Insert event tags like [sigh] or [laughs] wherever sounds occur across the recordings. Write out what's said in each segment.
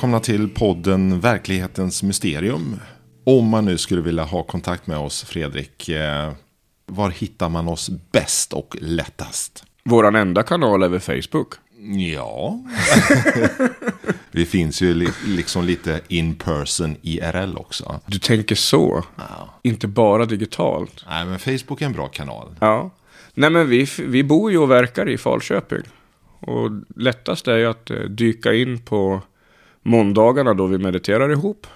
Välkomna till podden Verklighetens Mysterium. Om man nu skulle vilja ha kontakt med oss, Fredrik, eh, var hittar man oss bäst och lättast? Våran enda kanal är väl Facebook. Ja. [laughs] Vi finns ju li liksom lite in person IRL också. Du tänker så? Ja. Inte bara digitalt? Nej, men Facebook är en bra kanal. Ja. Nej, men vi, vi bor ju och verkar i Falköping. Och lättast är ju att eh, dyka in på måndagarna då vi mediterar ihop.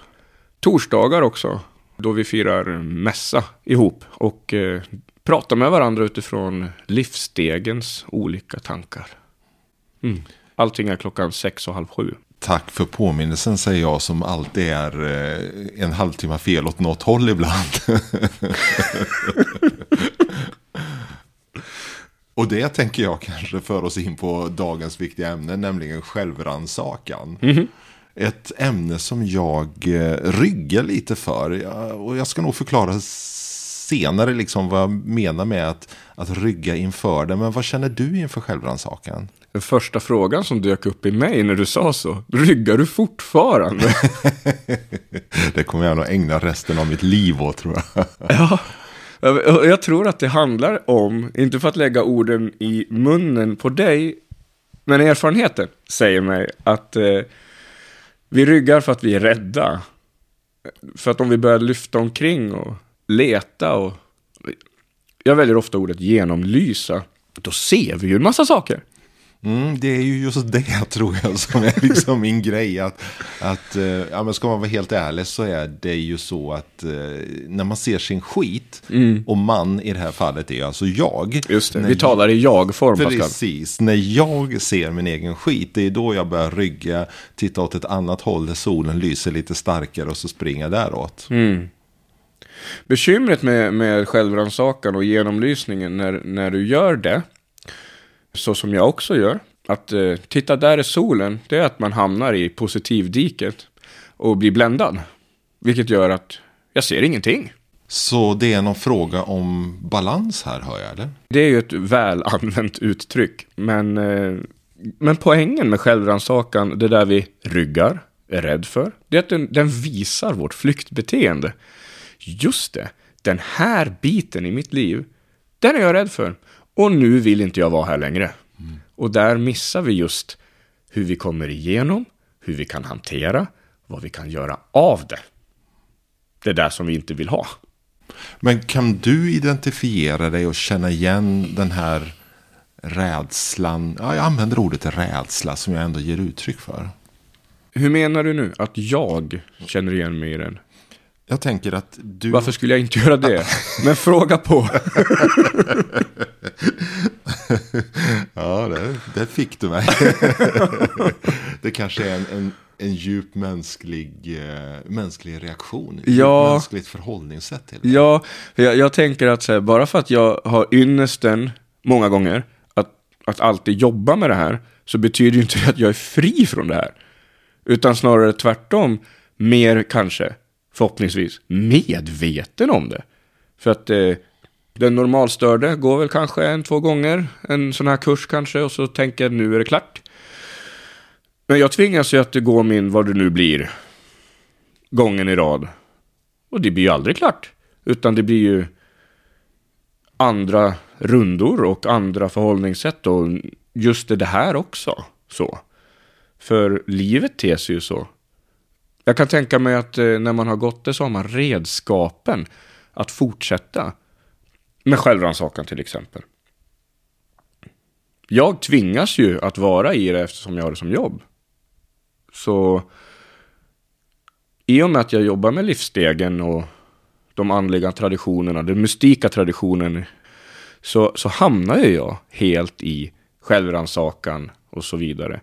Torsdagar också, då vi firar mässa ihop. Och eh, pratar med varandra utifrån livsstegens olika tankar. Mm. Allting är klockan sex och halv sju. Tack för påminnelsen säger jag som alltid är eh, en halvtimme fel åt något håll ibland. [laughs] Och det tänker jag kanske för oss in på dagens viktiga ämne, nämligen självrannsakan. Mhm. Ett ämne som jag eh, ryggar lite för. Jag- Och jag ska nog förklara senare liksom vad jag menar med att, att rygga inför det. Men vad känner du inför självrannsakan? Den första frågan som dök upp i mig när du sa så. Ryggar du fortfarande? [laughs] Det kommer jag nog ägna resten av mitt liv åt tror jag. [laughs] Ja, jag tror att det handlar om, inte för att lägga orden i munnen på dig, men erfarenheten säger mig att eh, vi ryggar för att vi är rädda. För att om vi börjar lyfta omkring och leta och... Jag väljer ofta ordet genomlysa. Då ser vi ju en massa saker. Mm, det är ju just det [laughs] tror jag som är liksom min grej. Att, att, eh, ja, men ska man vara helt ärlig så är det ju så att eh, när man ser sin skit, och man i det här fallet är alltså jag. Just det, vi talar i jag-form Pascal. Precis, när jag ser min egen skit, det är då jag börjar rygga, titta åt ett annat håll där solen lyser lite starkare och så springa däråt. Bekymret med, med självrannsakan och genomlysningen när, när du gör det, så som jag också gör, att eh, titta där är solen, det är att man hamnar i positivdiket och blir bländad. Vilket gör att jag ser ingenting. Så det är någon fråga om balans här hör jag, eller? Det är ju ett väl använt uttryck, men, eh, men poängen med självrannsakan, det där vi ryggar, är rädd för, det är att den, den visar vårt flyktbeteende. Just det, den här biten i mitt liv, den är jag rädd för. Och nu vill inte jag vara här längre. Och där missar vi just hur vi kommer igenom, hur vi kan hantera, vad vi kan göra av det. Det är där som vi inte vill ha. Men kan du identifiera dig och känna igen den här rädslan? Ja, jag använder ordet rädsla som jag ändå ger uttryck för. Hur menar du nu att jag känner igen mig i den? Jag tänker att du... Varför skulle jag inte göra det? Men fråga på. [laughs] Ja, det, det fick du mig. [laughs] det kanske är en, en, en djup mänsklig, eh, mänsklig reaktion. Ett Ja. djupt mänskligt förhållningssätt till det. Ja, jag, jag tänker att här, bara för att jag har ynnesten många gånger att, att alltid jobba med det här så betyder ju inte det att jag är fri från det här. Utan snarare tvärtom, mer kanske, förhoppningsvis, medveten om det. För att eh, den normalstörde går väl kanske en, två gånger en sån här kurs kanske och så tänker jag nu är det klart. Men jag tvingas ju att gå min, vad det nu blir, gången i rad. Och det blir ju aldrig klart. Utan det blir ju andra rundor och andra förhållningssätt och just det här också. Så. För livet ter sig ju så. Jag kan tänka mig att eh, när man har gått det så har man redskapen att fortsätta. Med självrannsakan till exempel. Jag tvingas ju att vara i det eftersom jag har det som jobb. Så i och med att jag jobbar med livsstegen och de andliga traditionerna, den mystika traditionen, så, så hamnar ju jag helt i självrannsakan och så vidare.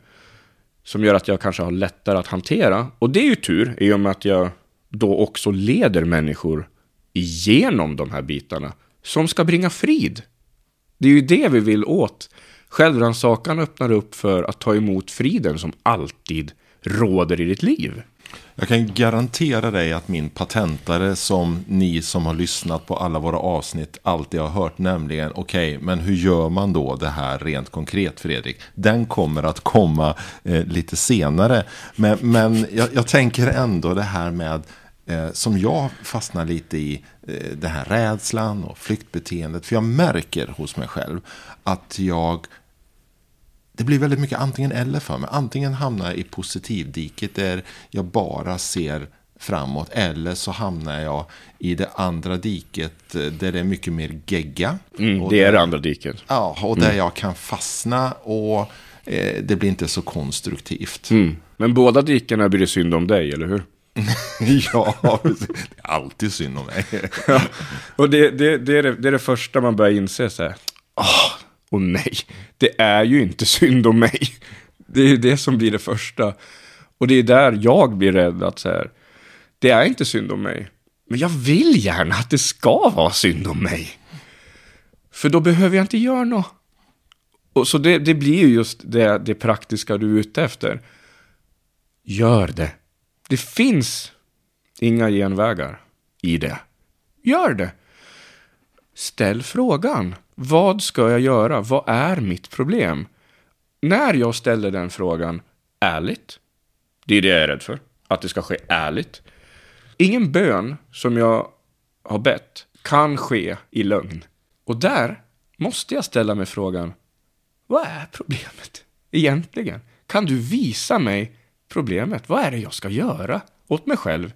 Som gör att jag kanske har lättare att hantera. Och det är ju tur i och med att jag då också leder människor igenom de här bitarna som ska bringa frid. Det är ju det vi vill åt. Självrannsakan öppnar upp för att ta emot friden som alltid råder i ditt liv. Jag kan garantera dig att min patentare som ni som har lyssnat på alla våra avsnitt alltid har hört, nämligen okej, okay, men hur gör man då det här rent konkret Fredrik? Den kommer att komma eh, lite senare. Men, men jag, jag, tänker ändå det här med eh, som jag fastnar lite i, eh, den här rädslan och flyktbeteendet. För jag märker hos mig själv att jag det blir väldigt mycket antingen eller för mig. Antingen hamnar jag i positivdiket där jag bara ser framåt. Eller så hamnar jag i det andra diket eh, där det är mycket mer gegga. Mm, det är det andra diket. Ja, och där mm. jag kan fastna och eh, det blir inte så konstruktivt. Mm. Men båda dikena blir det synd om dig, eller hur? [laughs] ja, det är alltid synd om mig. [laughs] ja, och det, det, det, är det, det, är det första man börjar inse. Så här. Oh, och nej, det är ju inte synd om mig. Det är det som blir det första. Och det är där jag blir rädd att så här, det är inte synd om mig. Men jag vill gärna att det ska vara synd om mig. För då behöver jag inte göra något. Och så det, det blir ju just det, det praktiska du är ute efter. Gör det. Det finns inga genvägar i det. Gör det. Ställ frågan. Vad ska jag göra? Vad är mitt problem? När jag ställer den frågan ärligt, det är det jag är rädd för, att det ska ske ärligt. Ingen bön som jag har bett kan ske i lögn. Och där måste jag ställa mig frågan, vad är problemet egentligen? Kan du visa mig problemet? Vad är det jag ska göra åt mig själv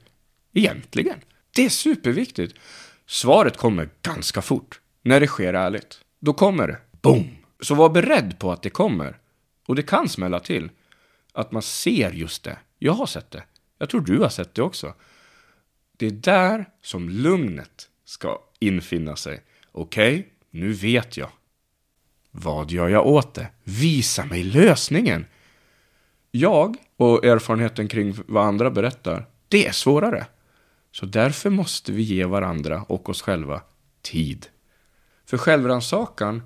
egentligen? Det är superviktigt. Svaret kommer ganska fort när det sker ärligt. Då kommer det. Boom! Så var beredd på att det kommer. Och det kan smälla till. Att man ser just det. Jag har sett det. Jag tror du har sett det också. Det är där som lugnet ska infinna sig. Okej, okay, nu vet jag. Vad gör jag åt det? Visa mig lösningen. Jag och erfarenheten kring vad andra berättar, det är svårare. Så därför måste vi ge varandra och oss själva tid. För självrannsakan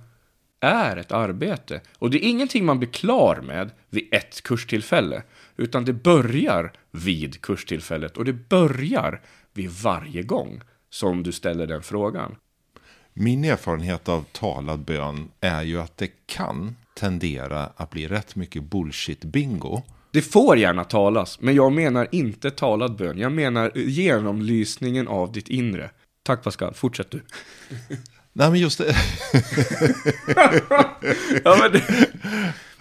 är ett arbete. Och det är ingenting man blir klar med vid ett kurstillfälle. Utan det börjar vid kurstillfället och det börjar vid varje gång som du ställer den frågan. Min erfarenhet av talad bön är ju att det kan tendera att bli rätt mycket bullshit-bingo. Det får gärna talas, men jag menar inte talad bön. Jag menar genomlysningen av ditt inre. Tack Pascal, fortsätt du. [laughs] Nej, men just det. [laughs] ja, men det...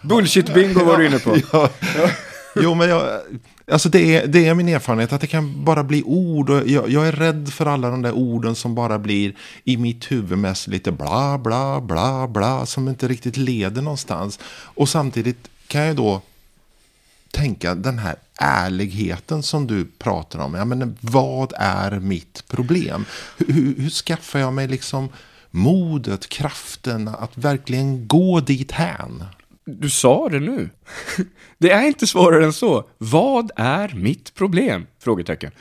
Bullshit-bingo var du inne på. Ja, [laughs] ja. Jo, men jag, alltså det, är, det är min erfarenhet att det kan bara bli ord. Och jag, jag är rädd för alla de där orden som bara blir i mitt huvud mest lite bla, bla, bla, bla. Som inte riktigt leder någonstans. Och samtidigt kan jag då tänka den här ärligheten som du pratar om. Ja, men vad är mitt problem? Hur, hur, hur skaffar jag mig liksom modet, kraften att verkligen gå dit hän. Du sa det nu. [laughs] Det är inte svårare än så. Vad är mitt problem? Frågetecken.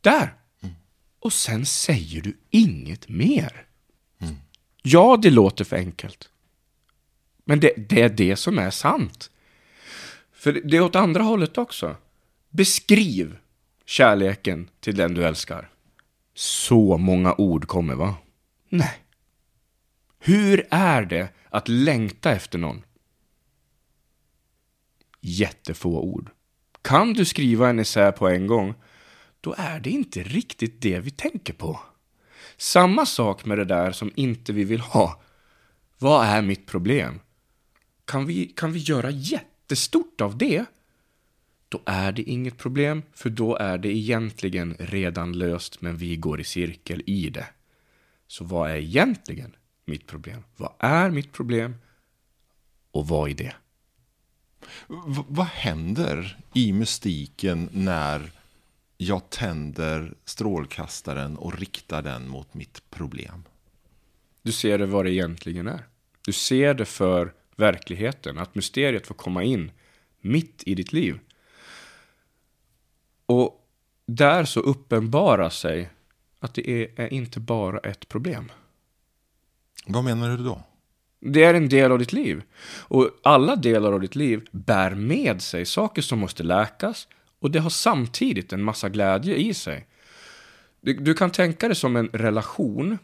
Där. Mm. Och sen säger du inget mer. Mm. Ja, det låter för enkelt. Men det, det, är det som är sant. För det är åt andra hållet också. Beskriv kärleken till den du älskar. Så många ord kommer, va? Nej. Hur är det att längta efter någon? Jättefå ord. Kan du skriva en essä på en gång, då är det inte riktigt det vi tänker på. Samma sak med det där som inte vi vill ha. Vad är mitt problem? Kan vi, kan vi göra jättestort av det? Då är det inget problem, för då är det egentligen redan löst, men vi går i cirkel i det. Så vad är egentligen mitt problem? Vad är mitt problem? Och vad är det? V vad händer i mystiken när jag tänder strålkastaren och riktar den mot mitt problem? Du ser det vad det egentligen är. Du ser det för verkligheten, att mysteriet får komma in mitt i ditt liv. Och där så uppenbarar sig att det är, är inte bara ett problem. Vad menar du då? Det är en del av ditt liv. Och alla delar av ditt liv bär med sig saker som måste läkas Och det har samtidigt en massa glädje i sig. Du, du kan tänka det som en relation.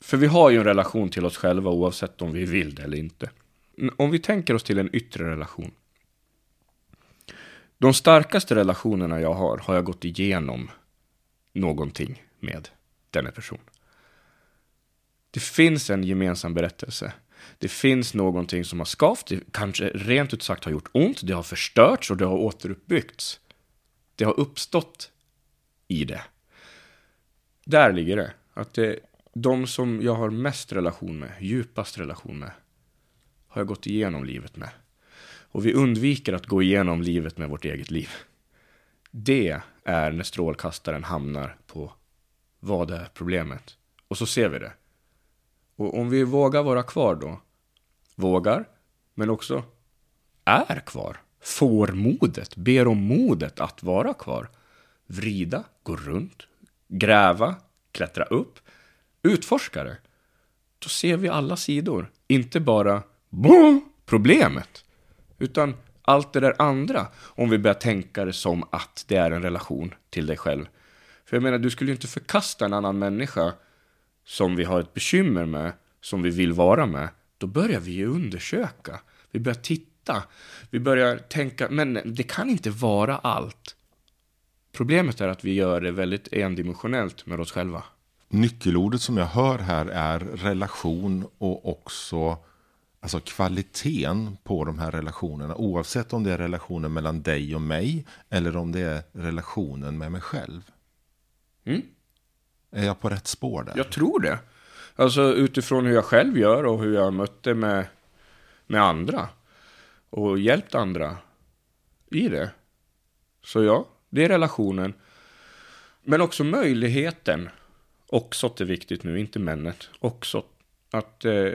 För vi har ju en relation till oss själva oavsett om vi vill det eller inte. Om vi tänker oss till en yttre relation. De starkaste relationerna jag har, har jag gått igenom någonting med denna person. Det finns en gemensam berättelse. Det finns någonting som har skavt, det kanske rent ut sagt har gjort ont, det har förstörts och det har återuppbyggts. Det har uppstått i det. Där ligger det. Att det, de som jag har mest relation med, djupast relation med, har jag gått igenom livet med. Och vi undviker att gå igenom livet med vårt eget liv. Det är när strålkastaren hamnar på vad är problemet. Och så ser vi det. Och om vi vågar vara kvar då, vågar, men också är kvar, får modet, ber om modet att vara kvar, vrida, gå runt, gräva, klättra upp, utforska det, då ser vi alla sidor. Inte bara boom, problemet, utan allt det där andra, om vi börjar tänka det som att det är en relation till dig själv. För jag menar, du skulle ju inte förkasta en annan människa som vi har ett bekymmer med, som vi vill vara med. Då börjar vi ju undersöka. Vi börjar titta. Vi börjar tänka, men det kan inte vara allt. Problemet är att vi gör det väldigt endimensionellt med oss själva. Nyckelordet som jag hör här är relation och också alltså kvaliteten på de här relationerna. Oavsett om det är relationen mellan dig och mig eller om det är relationen med mig själv. Mm. Är jag på rätt spår där? Jag tror det. Alltså utifrån hur jag själv gör och hur jag mötte med, med andra. Och hjälpt andra i det. Så ja, det är relationen. Men också möjligheten. Också är viktigt nu, inte männet. Också att eh,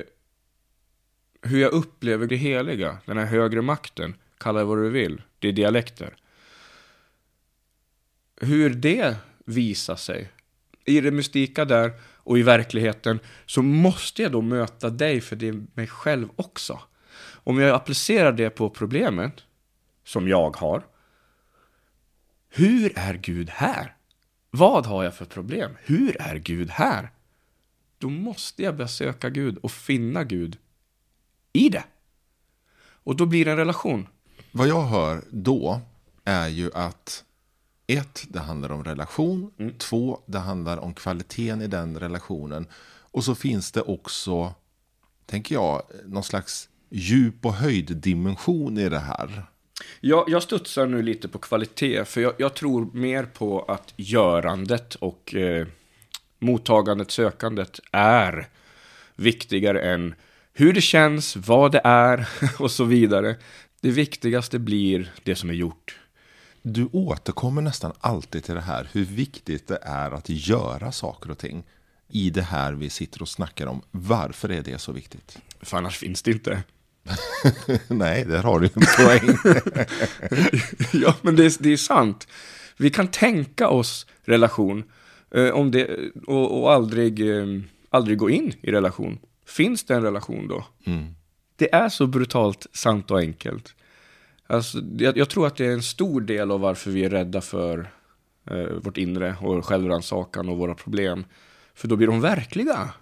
hur jag upplever det heliga, den här högre makten, kalla det vad du vill, det är dialekter. Hur det visar sig i det mystika där och i verkligheten så måste jag då möta dig för det är mig själv också. Om jag applicerar det på problemet som jag har. Hur är Gud här? Vad har jag för problem? Hur är Gud här? Då måste jag börja söka Gud och finna Gud i det. Och då blir det en relation. Vad jag hör då är ju att ett, det handlar om relation. Mm. Två, det handlar om kvaliteten i den relationen. Och så finns det också, tänker jag, någon slags djup och höjddimension i det här. Jag, jag studsar nu lite på kvalitet, för jag, jag tror mer på att görandet och eh, mottagandet, sökandet är viktigare än hur det känns, vad det är [laughs] och så vidare. Det viktigaste blir det som är gjort. Du återkommer nästan alltid till det här, hur viktigt det är att göra saker och ting i det här vi sitter och snackar om. Varför är det så viktigt? För annars finns det inte. [laughs] Nej, där har du en poäng. [laughs] ja, men det är, det är sant. Vi kan tänka oss relation eh, om det, och, och aldrig, eh, aldrig gå in i relation. Finns det en relation då? Mm. Det är så brutalt sant och enkelt. Alltså, jag, jag, tror att det är en stor del av varför vi är rädda för eh, vårt inre och självrannsakan och våra problem. För då blir de verkliga.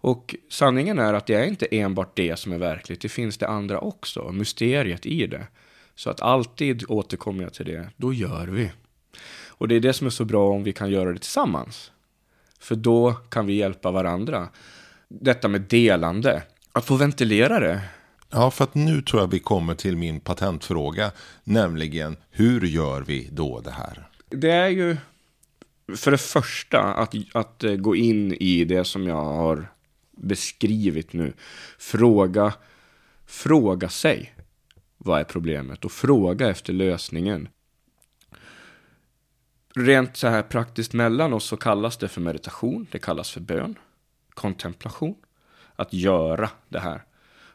Och sanningen är att det är inte enbart det som är verkligt, det finns det andra också, mysteriet i det. Så att alltid återkommer jag till det, då gör vi. Och det är det som är så bra om vi kan göra det tillsammans. För då kan vi hjälpa varandra. Detta med delande, att få ventilera det. Ja, för att nu tror jag vi kommer till min patentfråga, nämligen hur gör vi då det här? Det är ju för det första att, att eh, gå in i det som jag har beskrivit nu. Fråga, fråga sig vad är problemet och fråga efter lösningen. Rent så här praktiskt mellan oss så kallas det för meditation, det kallas för bön, kontemplation, att göra det här.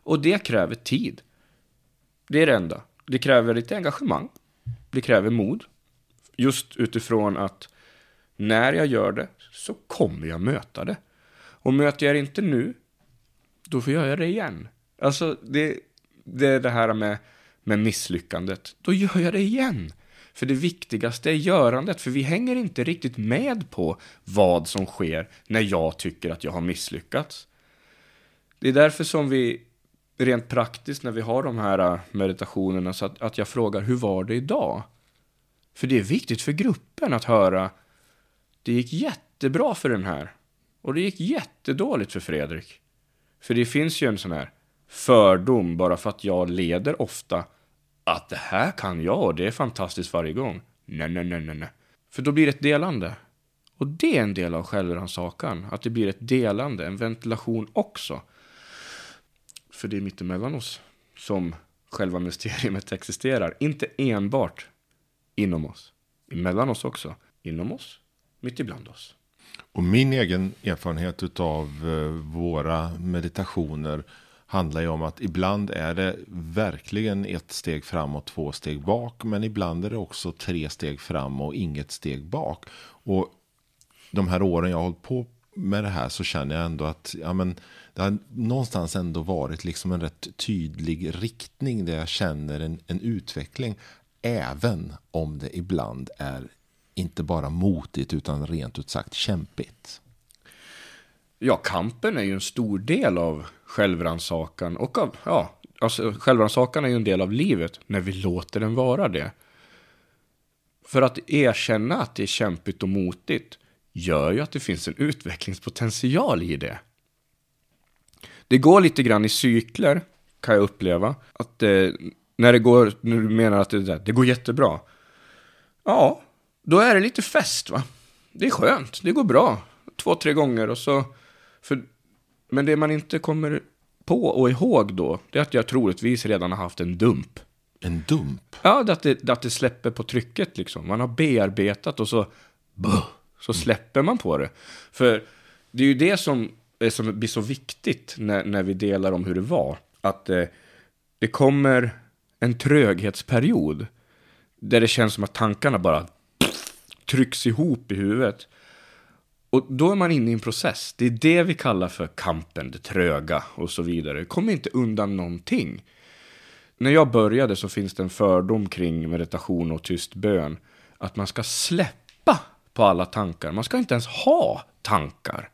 Och det kräver tid. Det är det enda. Det kräver lite engagemang. Det kräver mod. Just utifrån att när jag gör det så kommer jag möta det. Och möter jag det inte nu, då får jag göra det igen. Alltså, det, det är det här med, med misslyckandet. Då gör jag det igen. För det viktigaste är görandet, för vi hänger inte riktigt med på vad som sker när jag tycker att jag har misslyckats. Det är därför som vi rent praktiskt när vi har de här äh, meditationerna så att, att jag frågar hur var det idag? För det är viktigt för gruppen att höra det gick jättebra för den här och det gick jättedåligt för Fredrik. För det finns ju en sån här fördom bara för att jag leder ofta att det här kan jag och det är fantastiskt varje gång. Nej, nej, nej, nej, nej. För då blir det ett delande. Och det är en del av självrannsakan. Att det blir ett delande, en ventilation också. För det är mittemellan oss som själva mysteriet existerar. Inte enbart inom oss. Emellan oss också. Inom oss, mitt ibland oss. Och min egen erfarenhet av eh, våra meditationer handlar ju om att ibland är det verkligen ett steg fram och två steg bak. Men ibland är det också tre steg fram och inget steg bak. Och de här åren jag har hållit på med det här så känner jag ändå att ja, men, det har någonstans ändå varit liksom en rätt tydlig riktning där jag känner en, en utveckling. Även om det ibland är inte bara motigt utan rent ut sagt kämpigt. Ja, kampen är ju en stor del av självrannsakan och av, ja, alltså självrannsakan är ju en del av livet när vi låter den vara det. För att erkänna att det är kämpigt och motigt gör ju att det finns en utvecklingspotential i det. Det går lite grann i cykler, kan jag uppleva. Att eh, när det går, när du menar att det, det går jättebra. Ja, då är det lite fest va. Det är skönt, det går bra. Två, tre gånger och så. För, men det man inte kommer på och ihåg då, det är att jag troligtvis redan har haft en dump. En dump? Ja, att det, att det släpper på trycket liksom. Man har bearbetat och så, buh, så släpper man på det. För det är ju det som, som blir så viktigt när, när vi delar om hur det var. Att eh, det kommer en tröghetsperiod där det känns som att tankarna bara trycks ihop i huvudet. Och då är man inne i en process. Det är det vi kallar för kampen, det tröga och så vidare. Kommer inte undan någonting. När jag började så finns det en fördom kring meditation och tyst bön. Att man ska släppa på alla tankar. Man ska inte ens ha tankar.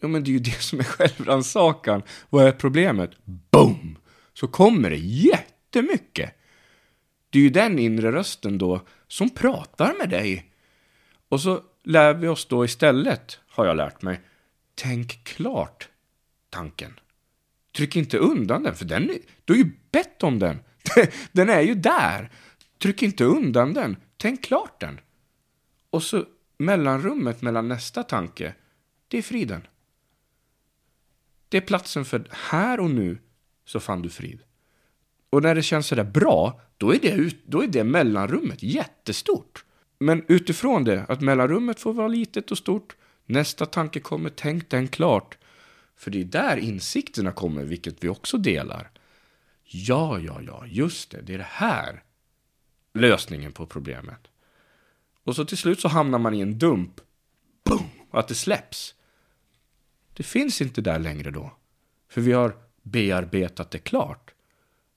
Ja, men det är ju det som är självrannsakan. Vad är problemet? Boom! Så kommer det jättemycket. Det är ju den inre rösten då som pratar med dig. Och så lär vi oss då istället, har jag lärt mig, tänk klart tanken. Tryck inte undan den, för den, du har ju bett om den. [laughs] Den är ju där. Tryck inte undan den. Tänk klart den. Och så mellanrummet mellan nästa tanke, det är friden. Det är platsen för här och nu så fann du frid. Och när det känns sådär bra, då är det, då är det mellanrummet jättestort. Men utifrån det, att mellanrummet får vara litet och stort, nästa tanke kommer, tänk den klart. För det är där insikterna kommer, vilket vi också delar. Ja, ja, ja, just det, det är det här lösningen på problemet. Och så till slut så hamnar man i en dump. Boom! Att det släpps. Det finns inte där längre då. För vi har bearbetat det klart.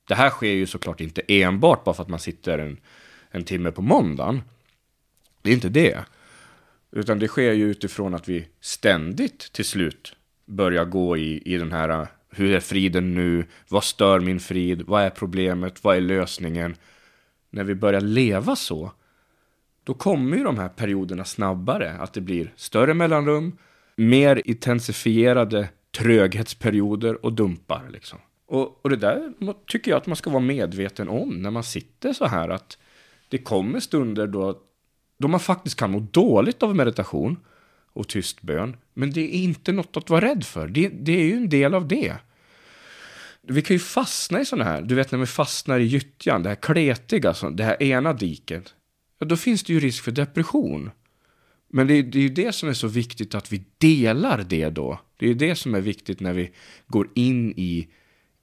Det här sker ju såklart inte enbart bara för att man sitter en, en timme på måndagen. Det är inte det. Utan det sker ju utifrån att vi ständigt till slut börjar gå i, i den här äh, hur är friden nu? Vad stör min frid? Vad är problemet? Vad är lösningen? När vi börjar leva så, då kommer ju de här perioderna snabbare. Att det blir större mellanrum, mer intensifierade tröghetsperioder och dumpar. Liksom. Och, och det där tycker jag att man ska vara medveten om när man sitter så här. Att det kommer stunder då, då man faktiskt kan må dåligt av meditation och tyst bön. Men det är inte något att vara rädd för. Det, det är ju en del av det. Vi kan ju fastna i sådana här, du vet när vi fastnar i gyttjan, det här kletiga, det här ena diket. Ja, då finns det ju risk för depression. Men det, det är ju det som är så viktigt att vi delar det då. Det är ju det som är viktigt när vi går in i,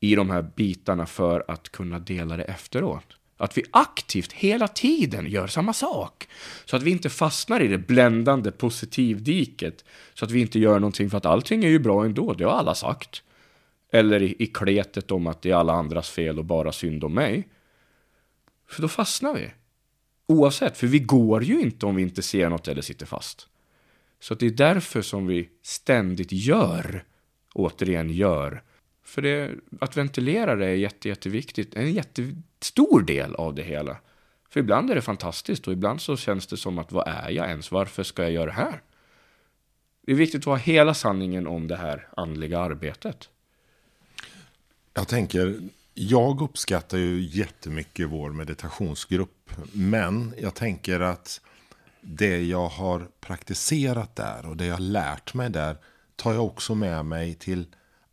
i de här bitarna för att kunna dela det efteråt. Att vi aktivt hela tiden gör samma sak. Så att vi inte fastnar i det bländande positivdiket. Så att vi inte gör någonting för att allting är ju bra ändå, det har alla sagt. Eller i, i kletet om att det är alla andras fel och bara synd om mig. För då fastnar vi. Oavsett, för vi går ju inte om vi inte ser något eller sitter fast. Så det är därför som vi ständigt gör, återigen gör. För det, att ventilera det är jätte, jätteviktigt, en jättestor del av det hela. För ibland är det fantastiskt och ibland så känns det som att vad är jag ens? Varför ska jag göra det här? Det är viktigt att ha hela sanningen om det här andliga arbetet. Jag tänker, jag uppskattar ju jättemycket vår meditationsgrupp. Men jag tänker att det jag har praktiserat där och det jag har lärt mig där tar jag också med mig till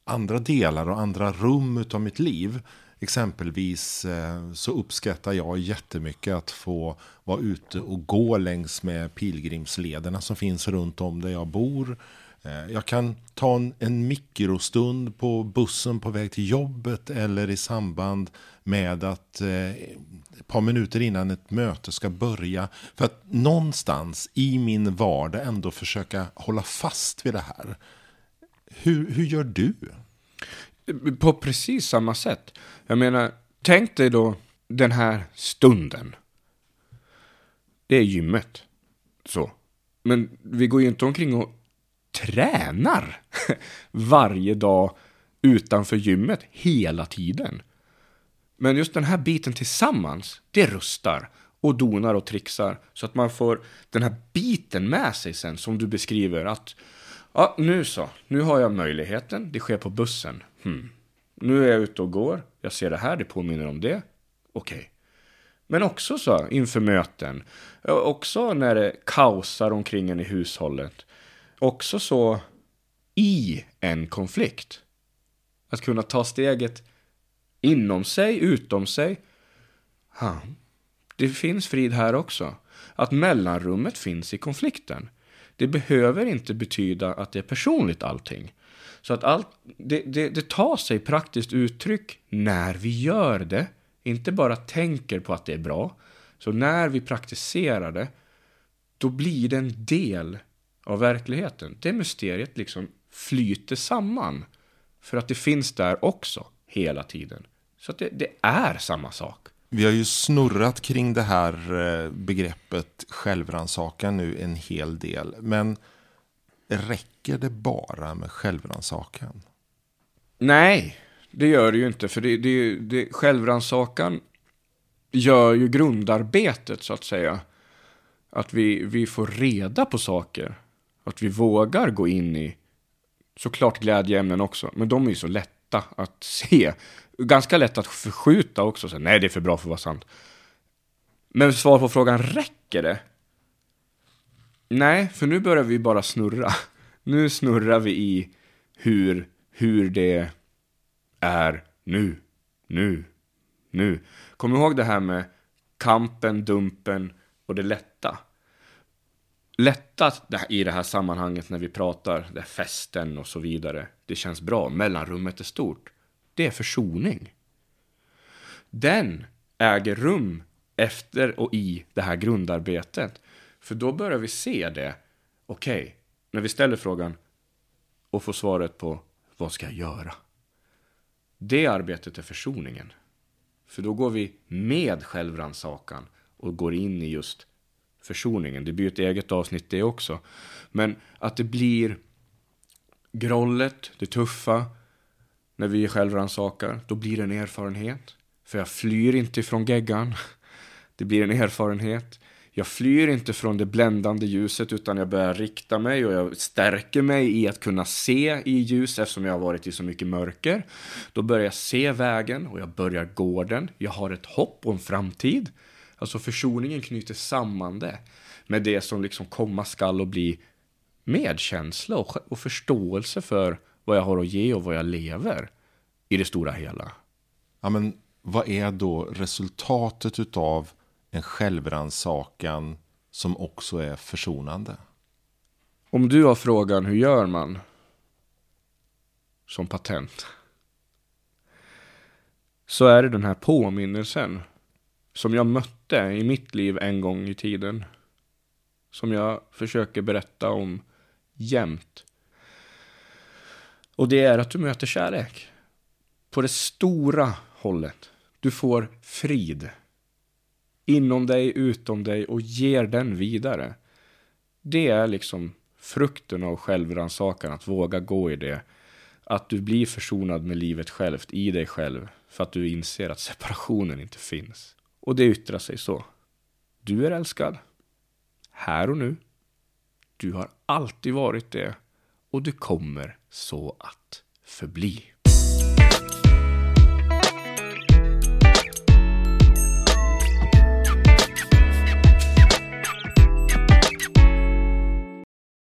andra delar och andra rum av mitt liv. Exempelvis eh, så uppskattar jag jättemycket att få vara ute och gå längs med pilgrimslederna som finns runt om där jag bor. Eh, jag kan ta en, en mikrostund på bussen på väg till jobbet eller i samband med att eh, ett par minuter innan ett möte ska börja. För att någonstans i min vardag ändå försöka hålla fast vid det här. Hur, hur gör du? På precis samma sätt. Jag menar, tänk dig då den här stunden. Det är gymmet. Så. Men vi går ju inte omkring och tränar [laughs] varje dag utanför gymmet hela tiden. Men just den här biten tillsammans, det rustar och donar och trixar så att man får den här biten med sig sen som du beskriver att ja, nu så, nu har jag möjligheten, det sker på bussen. Hmm. Nu är jag ute och går, jag ser det här, det påminner om det. Okej. Okay. Men också så inför möten, också när det kaosar omkring en i hushållet. Också så i en konflikt. Att kunna ta steget inom sig, utom sig. Ha. Det finns frid här också. Att mellanrummet finns i konflikten. Det behöver inte betyda att det är personligt allting. Så att allt, det, det, det tar sig praktiskt uttryck när vi gör det. Inte bara tänker på att det är bra. Så när vi praktiserar det, då blir det en del av verkligheten. Det mysteriet liksom flyter samman. För att det finns där också, hela tiden. Så att det, det är samma sak. Vi har ju snurrat kring det här eh, begreppet självrannsakan nu en hel del. Men räcker det bara med självrannsakan? Nej, det gör det ju inte. För det, det, det, självrannsakan gör ju grundarbetet så att säga. Att vi, vi får reda på saker. Att vi vågar gå in i, såklart glädjeämnen också, men de är ju så lätta att [laughs] se. Ganska lätt att förskjuta också. Så, nej, det är för bra för att vara sant. Men svar på frågan, räcker det? Nej, för nu börjar vi bara snurra. [laughs] Nu snurrar vi i hur, hur det är nu, nu, nu. Kom ihåg det här med kampen, dumpen och det lätta. Lätta i det här sammanhanget när vi pratar, det festen och så vidare. Det känns bra, mellanrummet är stort. Det är försoning. Den äger rum efter och i det här grundarbetet. För då börjar vi se det. Okej, okay, när vi ställer frågan och får svaret på vad ska jag göra? Det arbetet är försoningen. För då går vi med självrannsakan och går in i just försoningen. Det blir ett eget avsnitt det också. Men att det blir grollet, det tuffa, när vi självrannsakar, då blir det en erfarenhet. För jag flyr inte ifrån geggan. Det blir en erfarenhet. Jag flyr inte från det bländande ljuset utan jag börjar rikta mig och jag stärker mig i att kunna se i ljus eftersom jag har varit i så mycket mörker. Då börjar jag se vägen och jag börjar gå den. Jag har ett hopp och en framtid. Alltså försoningen knyter samman det med det som liksom komma skall och bli medkänsla och, och förståelse för vad jag har att ge och vad jag lever i det stora hela. Ja, men vad är då resultatet av en självrannsakan som också är försonande? Om du har frågan hur gör man som patent så är det den här påminnelsen som jag mötte i mitt liv en gång i tiden. Som jag försöker berätta om jämt. Och det är att du möter kärlek. På det stora hållet. Du får frid. inom dig, utom dig och ger den vidare. Det är liksom frukten av självrannsakan, att våga gå i det. Att du blir försonad med livet självt, i dig själv, för att du inser att separationen inte finns. Och det yttrar sig så. Du är älskad. Här och nu. Du har alltid varit det. Och du kommer så att förbli.